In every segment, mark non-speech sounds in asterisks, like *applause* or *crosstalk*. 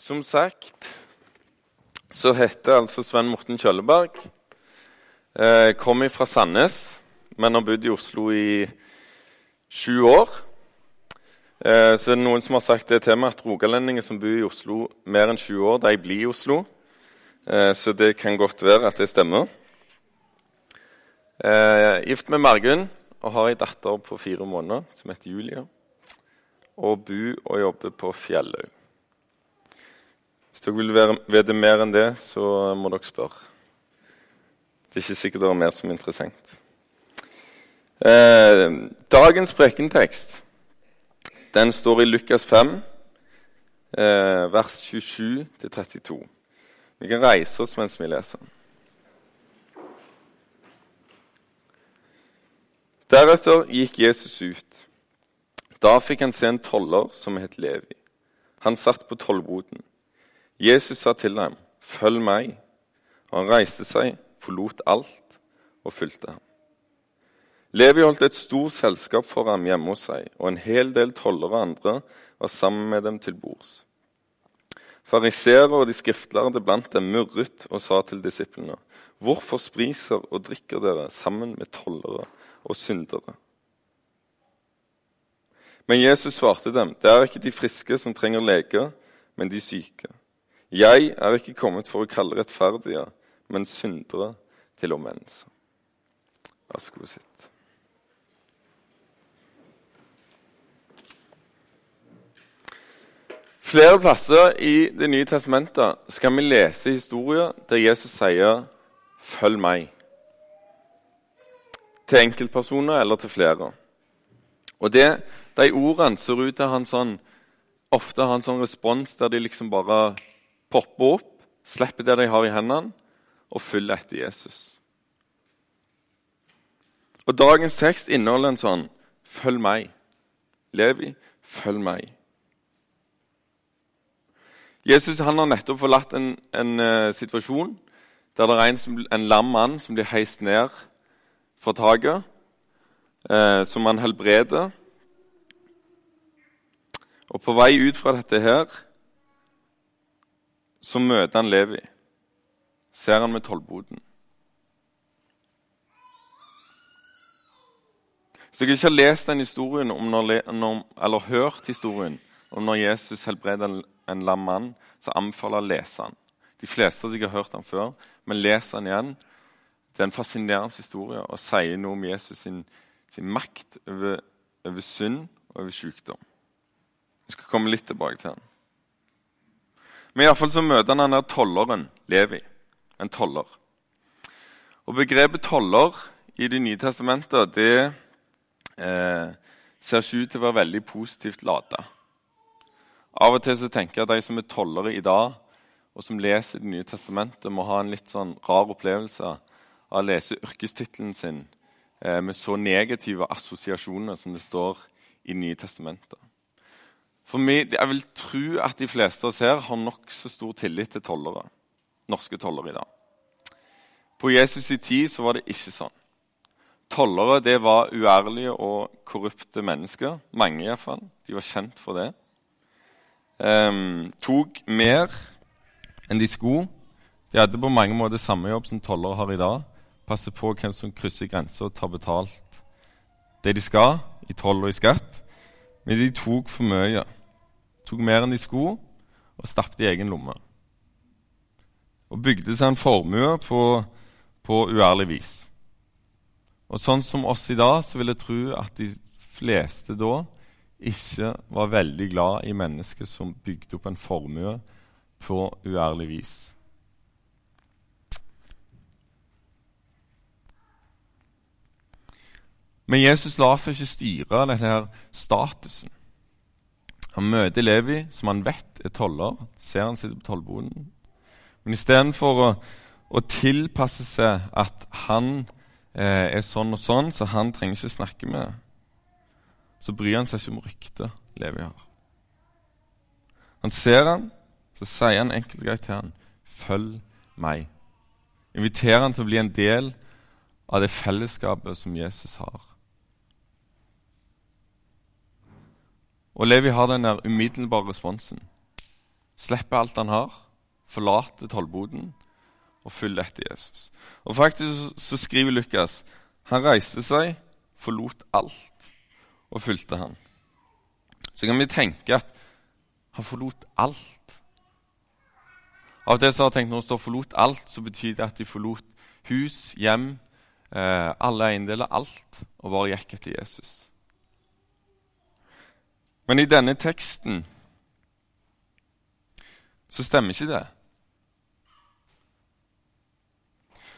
Som sagt så heter altså Sven Morten Kjølleberg. Eh, kom fra Sandnes, men har bodd i Oslo i sju år. Eh, så det noen som har sagt det til meg at rogalendinger som bor i Oslo mer enn sju år, de blir i Oslo. Eh, så det kan godt være at det stemmer. Eh, gift med Margunn og har ei datter på fire måneder som heter Julia. Og bor og jobber på Fjellhaug. Hvis dere vil vite mer enn det, så må dere spørre. Det er ikke sikkert det er mer som er interessant. Eh, dagens prekentekst den står i Lukas 5, eh, vers 27-32. Vi kan reise oss mens vi leser. Deretter gikk Jesus ut. Da fikk han se en toller som het Levi. Han satt på tollboden. Jesus sa til dem, 'Følg meg.' Og han reiste seg, forlot alt og fulgte ham. Levi holdt et stort selskap for ham hjemme hos seg, og en hel del tollere og andre var sammen med dem til bords. Fariseere og de skriftlærde blant dem murret og sa til disiplene.: Hvorfor spriser og drikker dere sammen med tollere og syndere? Men Jesus svarte dem, det er ikke de friske som trenger lege, men de syke. Jeg er ikke kommet for å kalle rettferdige, men syndere til omvendelse. Vær så god, sitt. Flere plasser i Det nye testamentet skal vi lese historier der Jesus sier 'følg meg'. Til enkeltpersoner eller til flere. Og det, De ordene ser ut til å ha en sånn, ofte har en sånn respons der de liksom bare popper opp, slipper det de har i hendene, og følger etter Jesus. Og Dagens tekst inneholder en sånn 'følg meg'. Levi, følg meg. Jesus han har nettopp forlatt en, en uh, situasjon der det er en, som, en lam mann som blir heist ned fra taket, uh, som han helbreder. Og på vei ut fra dette her så møter han Levi. Ser han med tollboden. Så dere ikke har lest den historien når, når, eller hørt historien om når Jesus helbreder en, en lam mann, så anbefaler jeg å lese den. De fleste har sikkert hørt den før, men les den igjen. Det er en fascinerende historie og sier noe om Jesus sin, sin makt over, over synd og over sykdom. Vi skal komme litt tilbake til den. Men iallfall så møter han denne tolleren, Levi. En toller. Og Begrepet toller i Det nye testamentet det eh, ser ikke ut til å være veldig positivt lada. Av og til så tenker jeg at de som er tollere i dag, og som leser Det nye testamentet, må ha en litt sånn rar opplevelse av å lese yrkestittelen sin eh, med så negative assosiasjoner som det står i Det nye testamentet. For meg, Jeg vil tro at de fleste av oss her har nokså stor tillit til tollere, norske tollere i dag. På Jesus' i tid så var det ikke sånn. Tollere det var uærlige og korrupte mennesker. Mange iallfall. De var kjent for det. Um, tok mer enn de skulle. De hadde på mange måter samme jobb som tollere har i dag. Passe på hvem som krysser grenser og tar betalt det de skal i toll og i skatt. Men de tok for mye. Tok mer enn de skulle, og stappet i egen lomme. Og bygde seg en formue på, på uærlig vis. Og sånn som oss i dag, så vil jeg tro at de fleste da ikke var veldig glad i mennesker som bygde opp en formue på uærlig vis. Men Jesus lar seg ikke styre av denne statusen. Han møter Levi, som han vet er toller. Ser han sitter på tollboden. Men istedenfor å, å tilpasse seg at han eh, er sånn og sånn, så han trenger ikke snakke med, så bryr han seg ikke om ryktet Levi har. Han ser han, så sier han enkelt greit til han, 'Følg meg'. Inviterer han til å bli en del av det fellesskapet som Jesus har. Og Levi har den der umiddelbare responsen. slipper alt han har, forlater tollboden og følger etter Jesus. Og faktisk så skriver Lukas han reiste seg, forlot alt og fulgte han. Så kan vi tenke at han forlot alt. Av det som har tenkt Når det står 'forlot alt', så betyr det at de forlot hus, hjem, eh, alle eiendeler, alt, og bare gikk etter Jesus. Men i denne teksten så stemmer ikke det.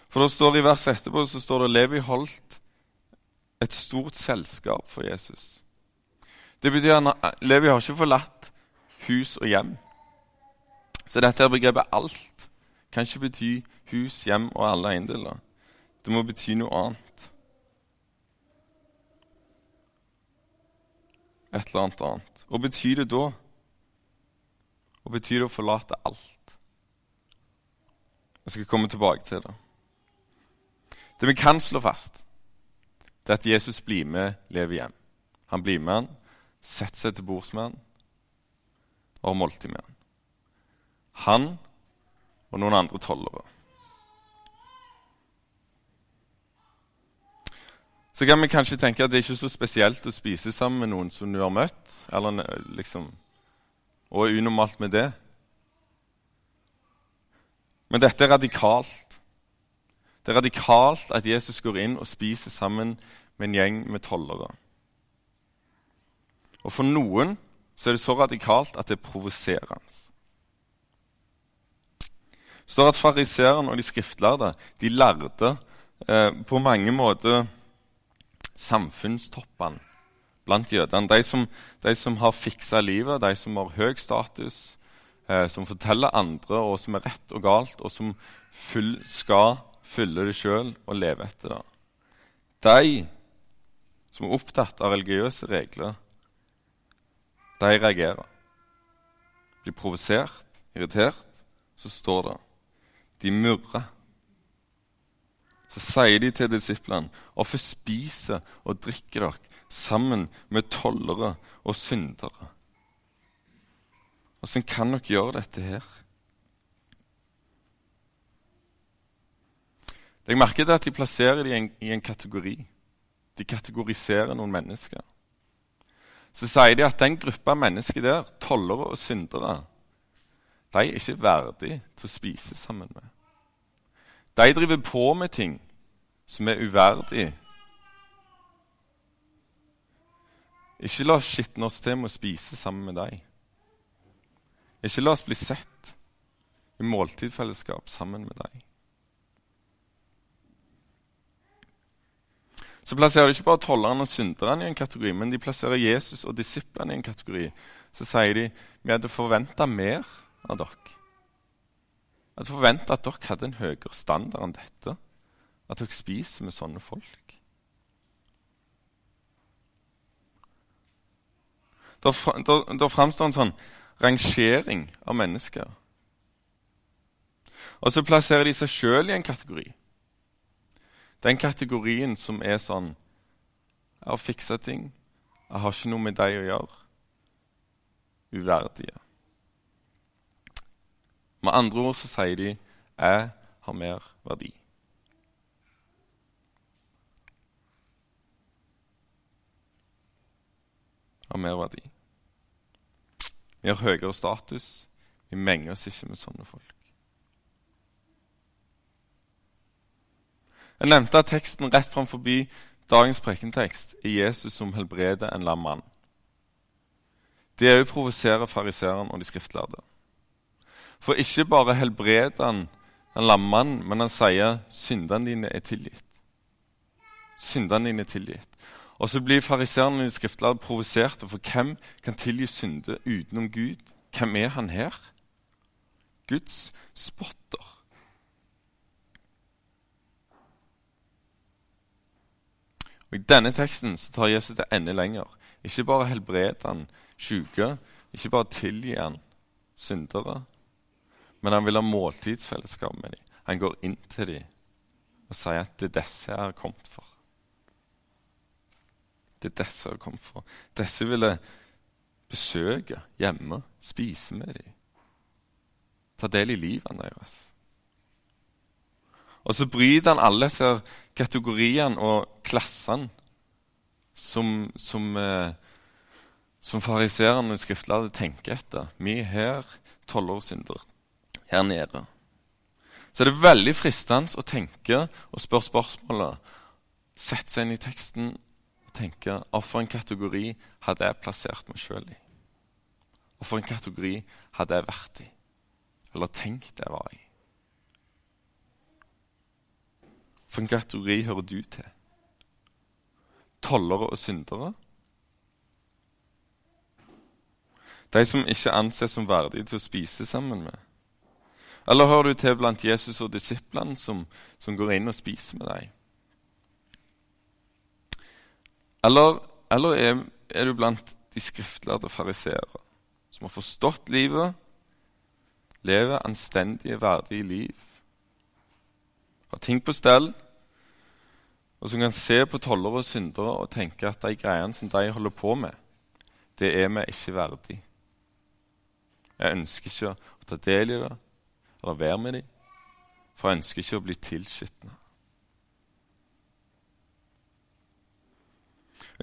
For det står i verset etterpå så står det Levi holdt et stort selskap for Jesus. Det betyr at Levi har ikke forlatt hus og hjem. Så dette her begrepet 'alt' kan ikke bety hus, hjem og alle eiendeler. Det må bety noe annet. Et eller annet annet. Og betyr det da? Og betyr det å forlate alt? Jeg skal komme tilbake til det. Det vi kan slå fast, det er at Jesus blir med lever hjem. Han blir med han, setter seg til bords med han og har måltid med han. Han og noen andre tollere. Så kan vi kanskje tenke at det er ikke så spesielt å spise sammen med noen som du har møtt, eller liksom, og er unormalt med det. Men dette er radikalt. Det er radikalt at Jesus går inn og spiser sammen med en gjeng med tollere. Og for noen så er det så radikalt at det er provoserende. Det står at fariseerne og de skriftlærde de lærde eh, på mange måter samfunnstoppene blant jødene. De som, de som har fiksa livet, de som har høy status, eh, som forteller andre og som er rett og galt, og som full skal fylle det sjøl og leve etter det. De som er opptatt av religiøse regler, de reagerer. Blir provosert, irritert. Så står det de murrer. Så sier de til disiplene hvorfor spiser og drikker dere sammen med tollere og syndere? Åssen kan dere gjøre dette her? Jeg merker at de plasserer dem i en, i en kategori. De kategoriserer noen mennesker. Så sier de at den gruppa mennesker der, tollere og syndere, de er ikke verdige til å spise sammen med. De driver på med ting som er uverdige. Ikke la oss skitne oss til med å spise sammen med dem. Ikke la oss bli sett i måltidfellesskap sammen med dem. så plasserer de ikke bare tollerne og synderne i en kategori, men de plasserer Jesus og disiplene i en kategori. Så sier de vi hadde forventa mer av dere. Jeg hadde forventa at dere hadde en høyere standard enn dette. At dere spiser med sånne folk. Da, framstår en sånn rangering av mennesker. Og så plasserer de seg sjøl i en kategori. Den kategorien som er sånn Jeg har fiksa ting. Jeg har ikke noe med deg å gjøre. Uverdige. Med andre ord så sier de 'jeg har mer verdi'. Har mer verdi. Vi har høyere status. Vi menger oss ikke med sånne folk. Jeg nevnte at teksten rett fram forbi dagens prekentekst er Jesus som helbreder en lam mann. Det òg provoserer fariseeren og de skriftlærde. For ikke bare helbreder han den lamme men han sier syndene dine er tilgitt. Syndene dine er tilgitt. Og så blir fariseerne og de provoserte, for hvem kan tilgi synder utenom Gud? Hvem er han her? Guds spotter. Og I denne teksten så tar Jesus det enda lenger. Ikke bare helbreder han syke, ikke bare tilgir han syndere, men han vil ha måltidsfellesskap med dem. Han går inn til dem og sier at det er disse jeg har kommet for. Det er disse jeg har kommet for. Disse vil jeg besøke hjemme, spise med dem. ta del i livet deres. Og så bryter han alle disse kategoriene og klassene som, som, eh, som fariseerne skriftlærde tenker etter. Vi er her, tolvårssyndere. og syndere. Her nede. Så er det veldig fristende å tenke og spørre spørsmålet. Sette seg inn i teksten og tenke hvilken kategori hadde jeg plassert meg sjøl i? Hvilken kategori hadde jeg vært i? Eller tenkt jeg var i? Hvilken kategori hører du til? Tollere og syndere? De som ikke anses som verdige til å spise sammen med? Eller hører du til blant Jesus og disiplene som, som går inn og spiser med deg? Eller, eller er, er, du blant de skriftlærde fariseere som har forstått livet, lever anstendige, verdige liv, har ting på stell, og som kan se på tollere og syndere og tenke at de greiene som de holder på med, det er vi ikke verdig. Jeg ønsker ikke å ta del i det eller være med dem, for jeg ønsker ikke å bli tilskitna.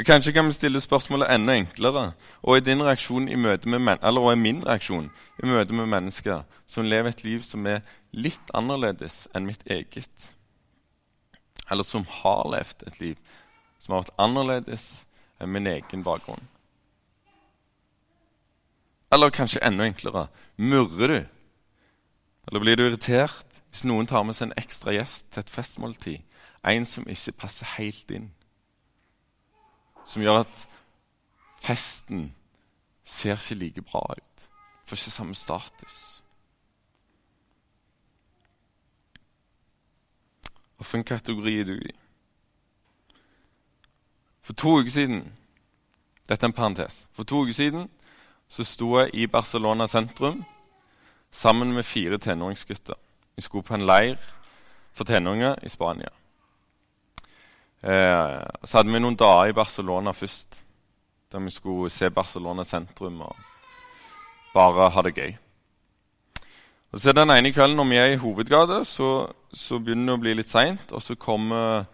Kanskje kan vi stille spørsmålet enda enklere. Og er din reaksjon i møte med eller er min reaksjon i møte med mennesker som lever et liv som er litt annerledes enn mitt eget? Eller som har levd et liv som har vært annerledes enn min egen bakgrunn? Eller kanskje enda enklere murrer du? Eller blir du irritert hvis noen tar med seg en ekstra gjest til et festmåltid? En som ikke passer helt inn? som gjør at festen ser ikke like bra ut. Får ikke samme status. Hvilken kategori er du i? For to uker siden Dette er en parentes. For to uker siden så sto jeg i Barcelona sentrum sammen med fire tenåringsgutter. Vi skulle på en leir for tenåringer i Spania. Eh, så hadde vi noen dager i Barcelona først, der vi skulle se Barcelona sentrum og bare ha det gøy. Og så Den ene kvelden når vi er i hovedgata, så, så, begynner det å bli litt seint. Og så kommer,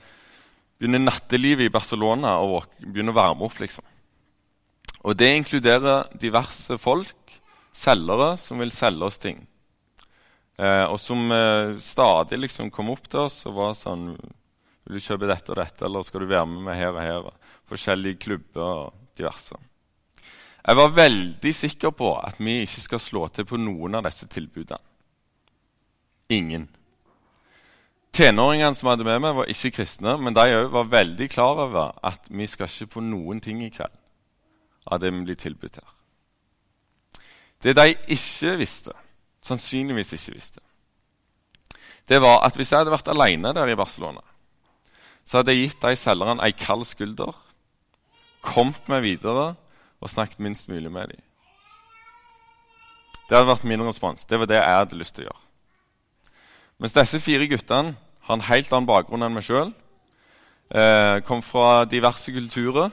begynner nattelivet i Barcelona å begynner å varme opp. liksom. Og Det inkluderer diverse folk, selgere, som vil selge oss ting. Eh, og som eh, stadig liksom kom opp til oss og var sånn vil du kjøpe dette og dette, eller skal du være med meg her og her? Forskjellige klubber og diverse. Jeg var veldig sikker på at vi ikke skal slå til på noen av disse tilbudene. Ingen. Tenåringene som hadde med meg, var ikke kristne, men de var veldig klar over at vi skal ikke på noen ting i kveld av det vi blir tilbudt her. Det de ikke visste, sannsynligvis ikke visste, det var at hvis jeg hadde vært alene der i Barcelona så hadde jeg gitt de selgerne ei kald skulder, kommet meg videre og snakket minst mulig med dem. Det hadde vært min respons. Det var det jeg hadde lyst til å gjøre. Mens disse fire guttene har en helt annen bakgrunn enn meg sjøl. Eh, kom fra diverse kulturer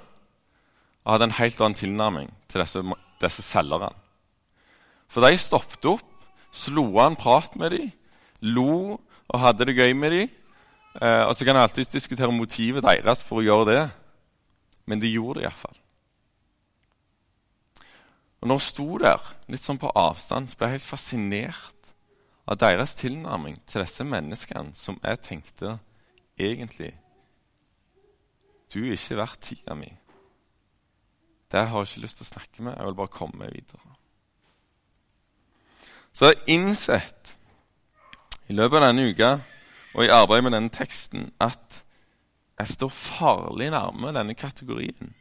og hadde en helt annen tilnærming til disse, disse selgerne. For de stoppet opp, slo an prat med dem, lo og hadde det gøy med dem Eh, og Så kan jeg alltid diskutere motivet deres for å gjøre det, men de gjorde det iallfall. Og når hun sto der, litt sånn på avstand, så ble jeg helt fascinert av deres tilnærming til disse menneskene som jeg tenkte egentlig Du er ikke verdt tida mi. Det har jeg ikke lyst til å snakke med. Jeg vil bare komme videre. Så jeg har innsett i løpet av denne uka og i arbeidet med denne teksten at jeg står farlig nærme denne kategorien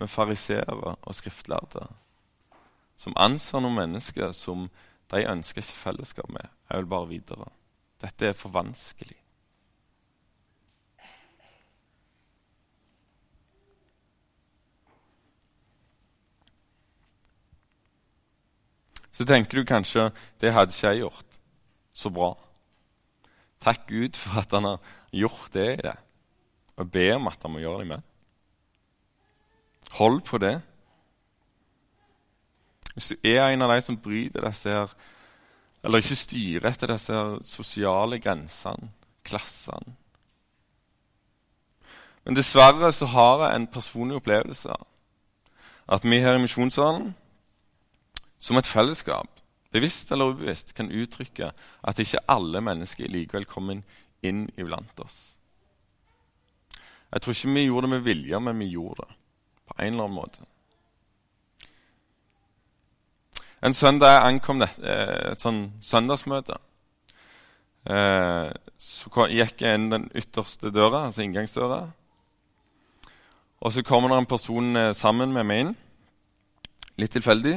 med fariseere og skriftlærde, som anser noen mennesker som de ønsker ikke fellesskap med. Jeg vil bare videre. Dette er for vanskelig. Så tenker du kanskje det hadde ikke jeg gjort. Så bra. Takk Gud for at han har gjort det i det, og be om at han må gjøre det med. Hold på det. Hvis du er en av de som bryter disse her Eller ikke styrer etter disse sosiale grensene, klassene. Men dessverre så har jeg en personlig opplevelse at vi her i Misjonssalen, som et fellesskap, bevisst eller ubevisst, kan uttrykke at ikke alle mennesker likevel kommer inn iblant oss. Jeg tror ikke vi gjorde det med vilje, men vi gjorde det på en eller annen måte. En søndag ankom det, eh, et sånn søndagsmøte. Eh, så gikk jeg inn den ytterste døra, altså inngangsdøra. Og så kommer det en person eh, sammen med meg inn, litt tilfeldig,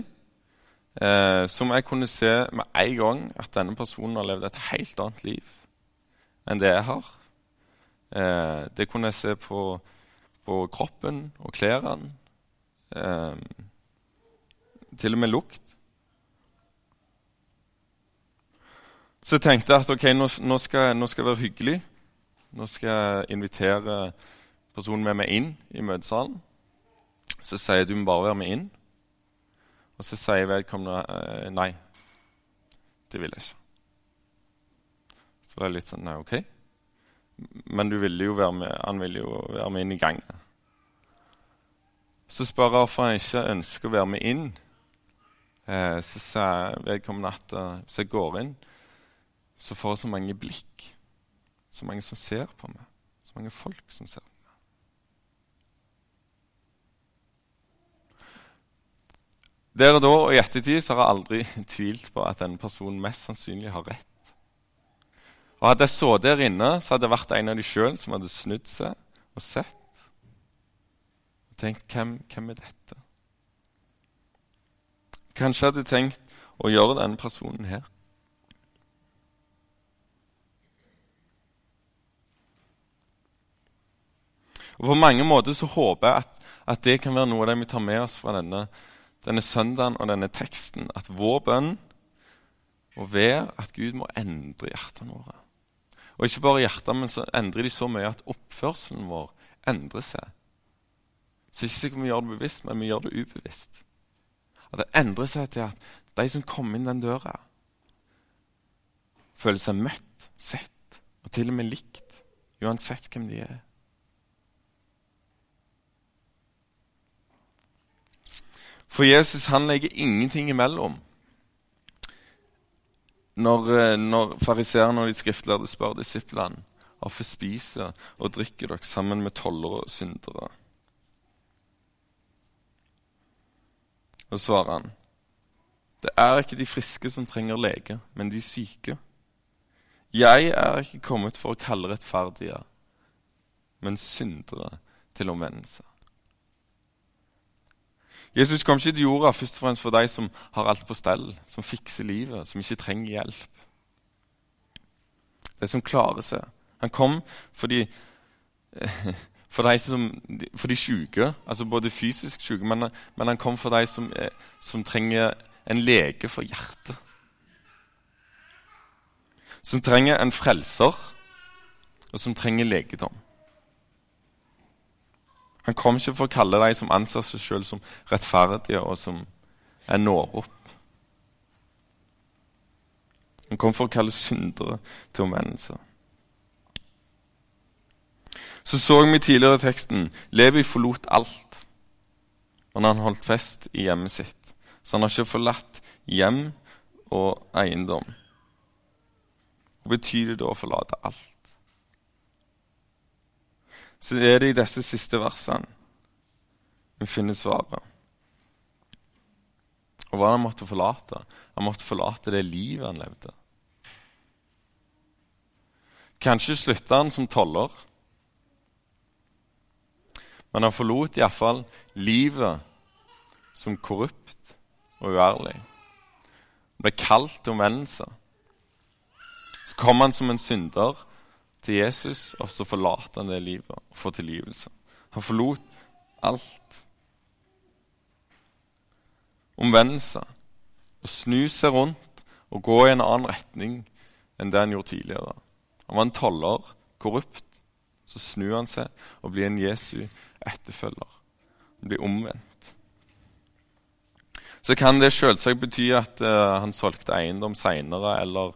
eh, som jeg kunne se med en gang at denne personen har levd et helt annet liv enn det jeg har. Eh, det kunne jeg se på, på kroppen og klærne. Eh, til og med lukt. Så jeg tenkte at ok, nå, nå, skal, nå skal jeg være hyggelig. Nå skal jeg invitere personen med meg inn i møtesalen. Så sier jeg du må bare være med inn. Og så sier vedkommende eh, nei. Det vil jeg ikke. Så var det litt sånn Nei, OK. Men ville med, han ville jo være med inn i gangen. Så spør jeg hvorfor han ikke ønsker å være med inn. Eh, så sier vedkommende at uh, hvis jeg går inn, så får jeg så mange blikk. Så mange som ser på meg. Så mange folk som ser på meg. Der og da og i ettertid så har jeg aldri *laughs* tvilt på at denne personen mest sannsynlig har rett. Og Hadde jeg så der inne, så hadde jeg vært en av de sjøl som hadde snudd seg og sett. Og tenkt hvem, hvem er dette? Kanskje jeg hadde tenkt å gjøre denne personen her. Og På mange måter så håper jeg at, at det kan være noe av det vi tar med oss fra denne denne søndagen og denne teksten at vår bønn må være at Gud må endre hjertene våre. Og ikke bare hjertene, men så endrer de så mye at oppførselen vår endrer seg. Så ikke sikkert vi gjør det bevisst, men vi gjør det ubevisst. At det endrer seg til at de som kommer inn den døra, føler seg møtt, sett og til og med likt, uansett hvem de er. For Jesus han legger ingenting imellom. Når, eh, når fariseerne og de skriftlærde spør disiplene hvorfor spiser og drikker dere sammen med tollere og syndere. Og svarer han, det er ikke de friske som trenger lege, men de syke. Jeg er ikke kommet for å kalle rettferdige, men syndere til omvendelse. Jesus kom ikke til jorda først og fremst for de som har alt på stell, som fikser livet, som ikke trenger hjelp. De som klarer seg. Han kom fordi, *laughs* for de, som, for de syke, altså både fysisk syke, men, men, han kom for de som, som trenger en lege for hjertet. Som trenger en frelser, og som trenger legedom. Han kom ikke for å kalle de som anser seg sjøl som rettferdige, og som er når opp. Han kom for å kalle syndere til omvendelse. Så så vi tidligere i teksten Levi forlot alt men han holdt fest i hjemmet sitt. Så han har ikke forlatt hjem og eiendom. Hva betyr det da å forlate alt? Så er det i disse siste versene vi finner svaret. Og hva han måtte forlate? Han måtte forlate det livet han levde. Kanskje slutta han som toller, men han forlot iallfall livet som korrupt og uærlig. Han ble kalt omvendelse. Så kom han som en synder til Jesus, og så forlater han det livet og får tilgivelse. Han forlot alt. Omvendelse. Å snu seg rundt og gå i en annen retning enn det han gjorde tidligere. Han var en toller, korrupt. Så snur han seg og blir en Jesu etterfølger. Han blir omvendt. Så kan det selvsagt bety at uh, han solgte eiendom seinere eller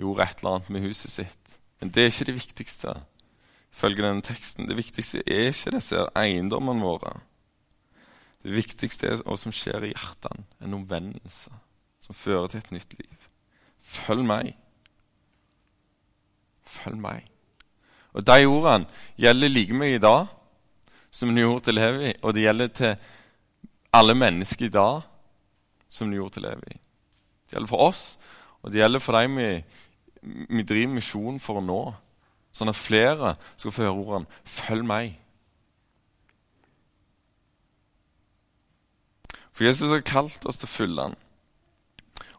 gjorde et eller annet med huset sitt. Men det er ikke det viktigste. ifølge denne teksten. Det viktigste er ikke disse eiendommene våre. Det viktigste er hva som skjer i hjertene. En omvendelse som fører til et nytt liv. Følg meg. Følg meg. Og De ordene gjelder like mye i dag som de gjorde til Levi, og det gjelder til alle mennesker i dag som de gjorde til Levi. Det gjelder for oss, og det gjelder for dem vi, vi driver misjon for å nå. Sånn at flere skal få høre ordene 'følg meg'. For Jesus har kalt oss til å følge ham.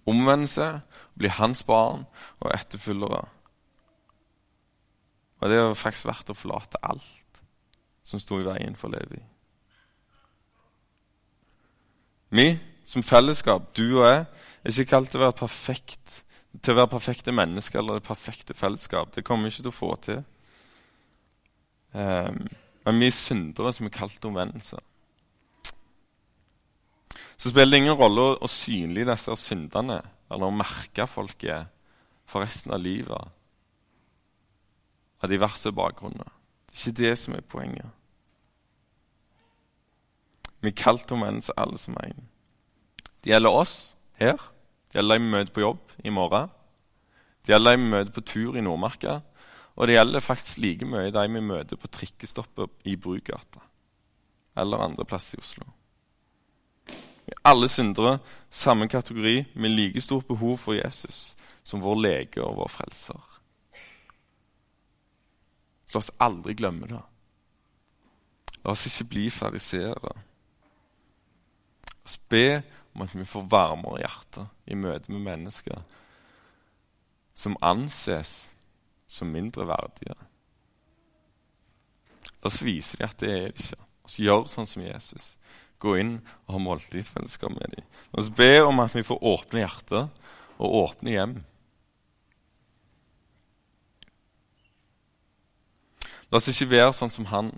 Omvende seg, bli hans barn og etterfølgere. Og det er faktisk verdt å forlate alt som sto i veien for Levi. Vi som fellesskap, du og jeg, er ikke kalt til å være perfekt, til å være perfekte mennesker eller det perfekte fellesskap. Det kommer vi ikke til å få til. Um, men vi er syndere som er kalt omvendelse. Så spiller det ingen rolle å, å synlige disse syndene eller å merke folket for resten av livet av diverse bakgrunner. Det er ikke det som er poenget. Vi er kalt omvendelse, alle som er en. Det gjelder oss her. Det gjelder de vi møter på jobb i morgen. Det gjelder de vi møter på tur i Nordmarka. Og det gjelder faktisk like mye de vi møter på trikkestoppet i Brugata eller andre plasser i Oslo. Vi er alle syndere, samme kategori, med like stort behov for Jesus som vår lege og vår frelser. Så la oss aldri glemme det. La oss ikke bli fariseere. La oss be om at vi får varmere hjerte i møte med mennesker som anses som mindreverdige. La oss vise de at det er det ikke. Og så gjør sånn som Jesus. Gå inn og ha måltidsfellesskap med dem. La oss be om at vi får åpne hjerter og åpne hjem. La oss ikke være sånn som han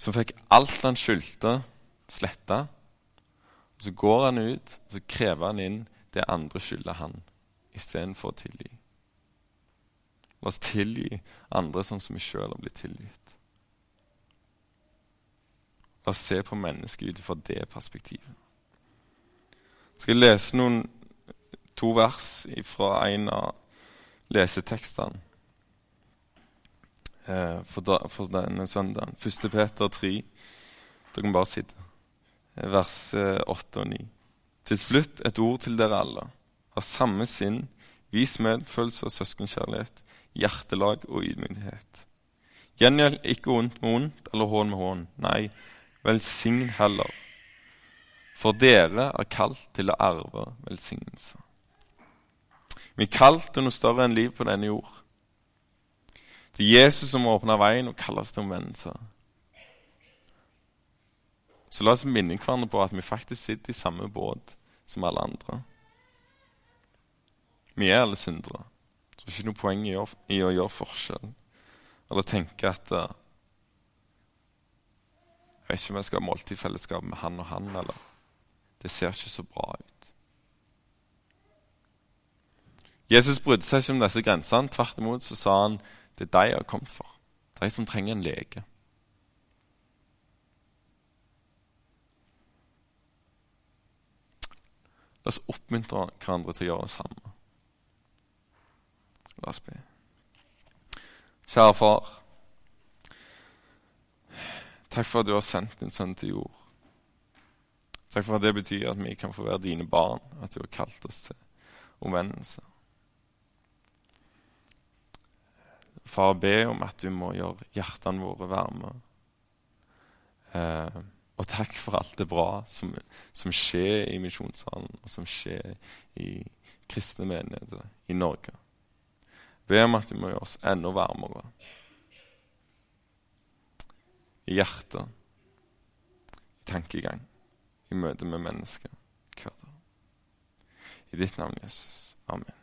som fikk alt han skyldte, sletta. Så går han ut og så krever han inn det andre skylder han, istedenfor å tilgi. La oss tilgi andre sånn som vi sjøl har blitt tilgitt. La oss se på mennesket ut fra det perspektivet. Jeg skal lese noen, to vers fra en av lesetekstene eh, for, denne søndagen. 1. Peter 3. Dere kan bare sitte. Eh, vers eh, 8 og 9. Til slutt et ord til dere alle. Har samme sinn, vis medfølelse og søskenkjærlighet, hjertelag og ydmykhet. Gjengjeld ikke ondt med ondt eller hån med hån. Nei, velsign heller. For dere er kalt til å arve velsignelse. Vi er kalt til noe større enn liv på denne jord. Det er Jesus som åpner veien og kaller oss til omvendelse. Så la oss minne hverandre på at vi faktisk sitter i samme båt som alle andre. Vi er alle syndere. Så det er ikke noe poeng i å, i å gjøre forskjell. Eller tenke at uh, Jeg vet ikke om jeg skal ha måltidfellesskap med han og han, eller Det ser ikke så bra ut. Jesus brydde seg ikke om disse grensene. Tvert imot så sa han det er de jeg har kommet for. De som trenger en lege. La oss oppmuntre hverandre til å gjøre det samme. La oss be. Kjære far. Takk for at du har sendt din sønn til jord. Takk for at det betyr at vi kan få være dine barn, at du har kalt oss til omvendelse. Far, be om at du må gjøre hjertene våre varme. Eh, og takk for alt det bra som, som skjer i Misjonssalen, og som skjer i kristne menigheter i Norge. Be om at du må gjøre oss enda varmere i hjertet, i tankegang, i møte med mennesker hver dag. I ditt navn, Jesus. Amen.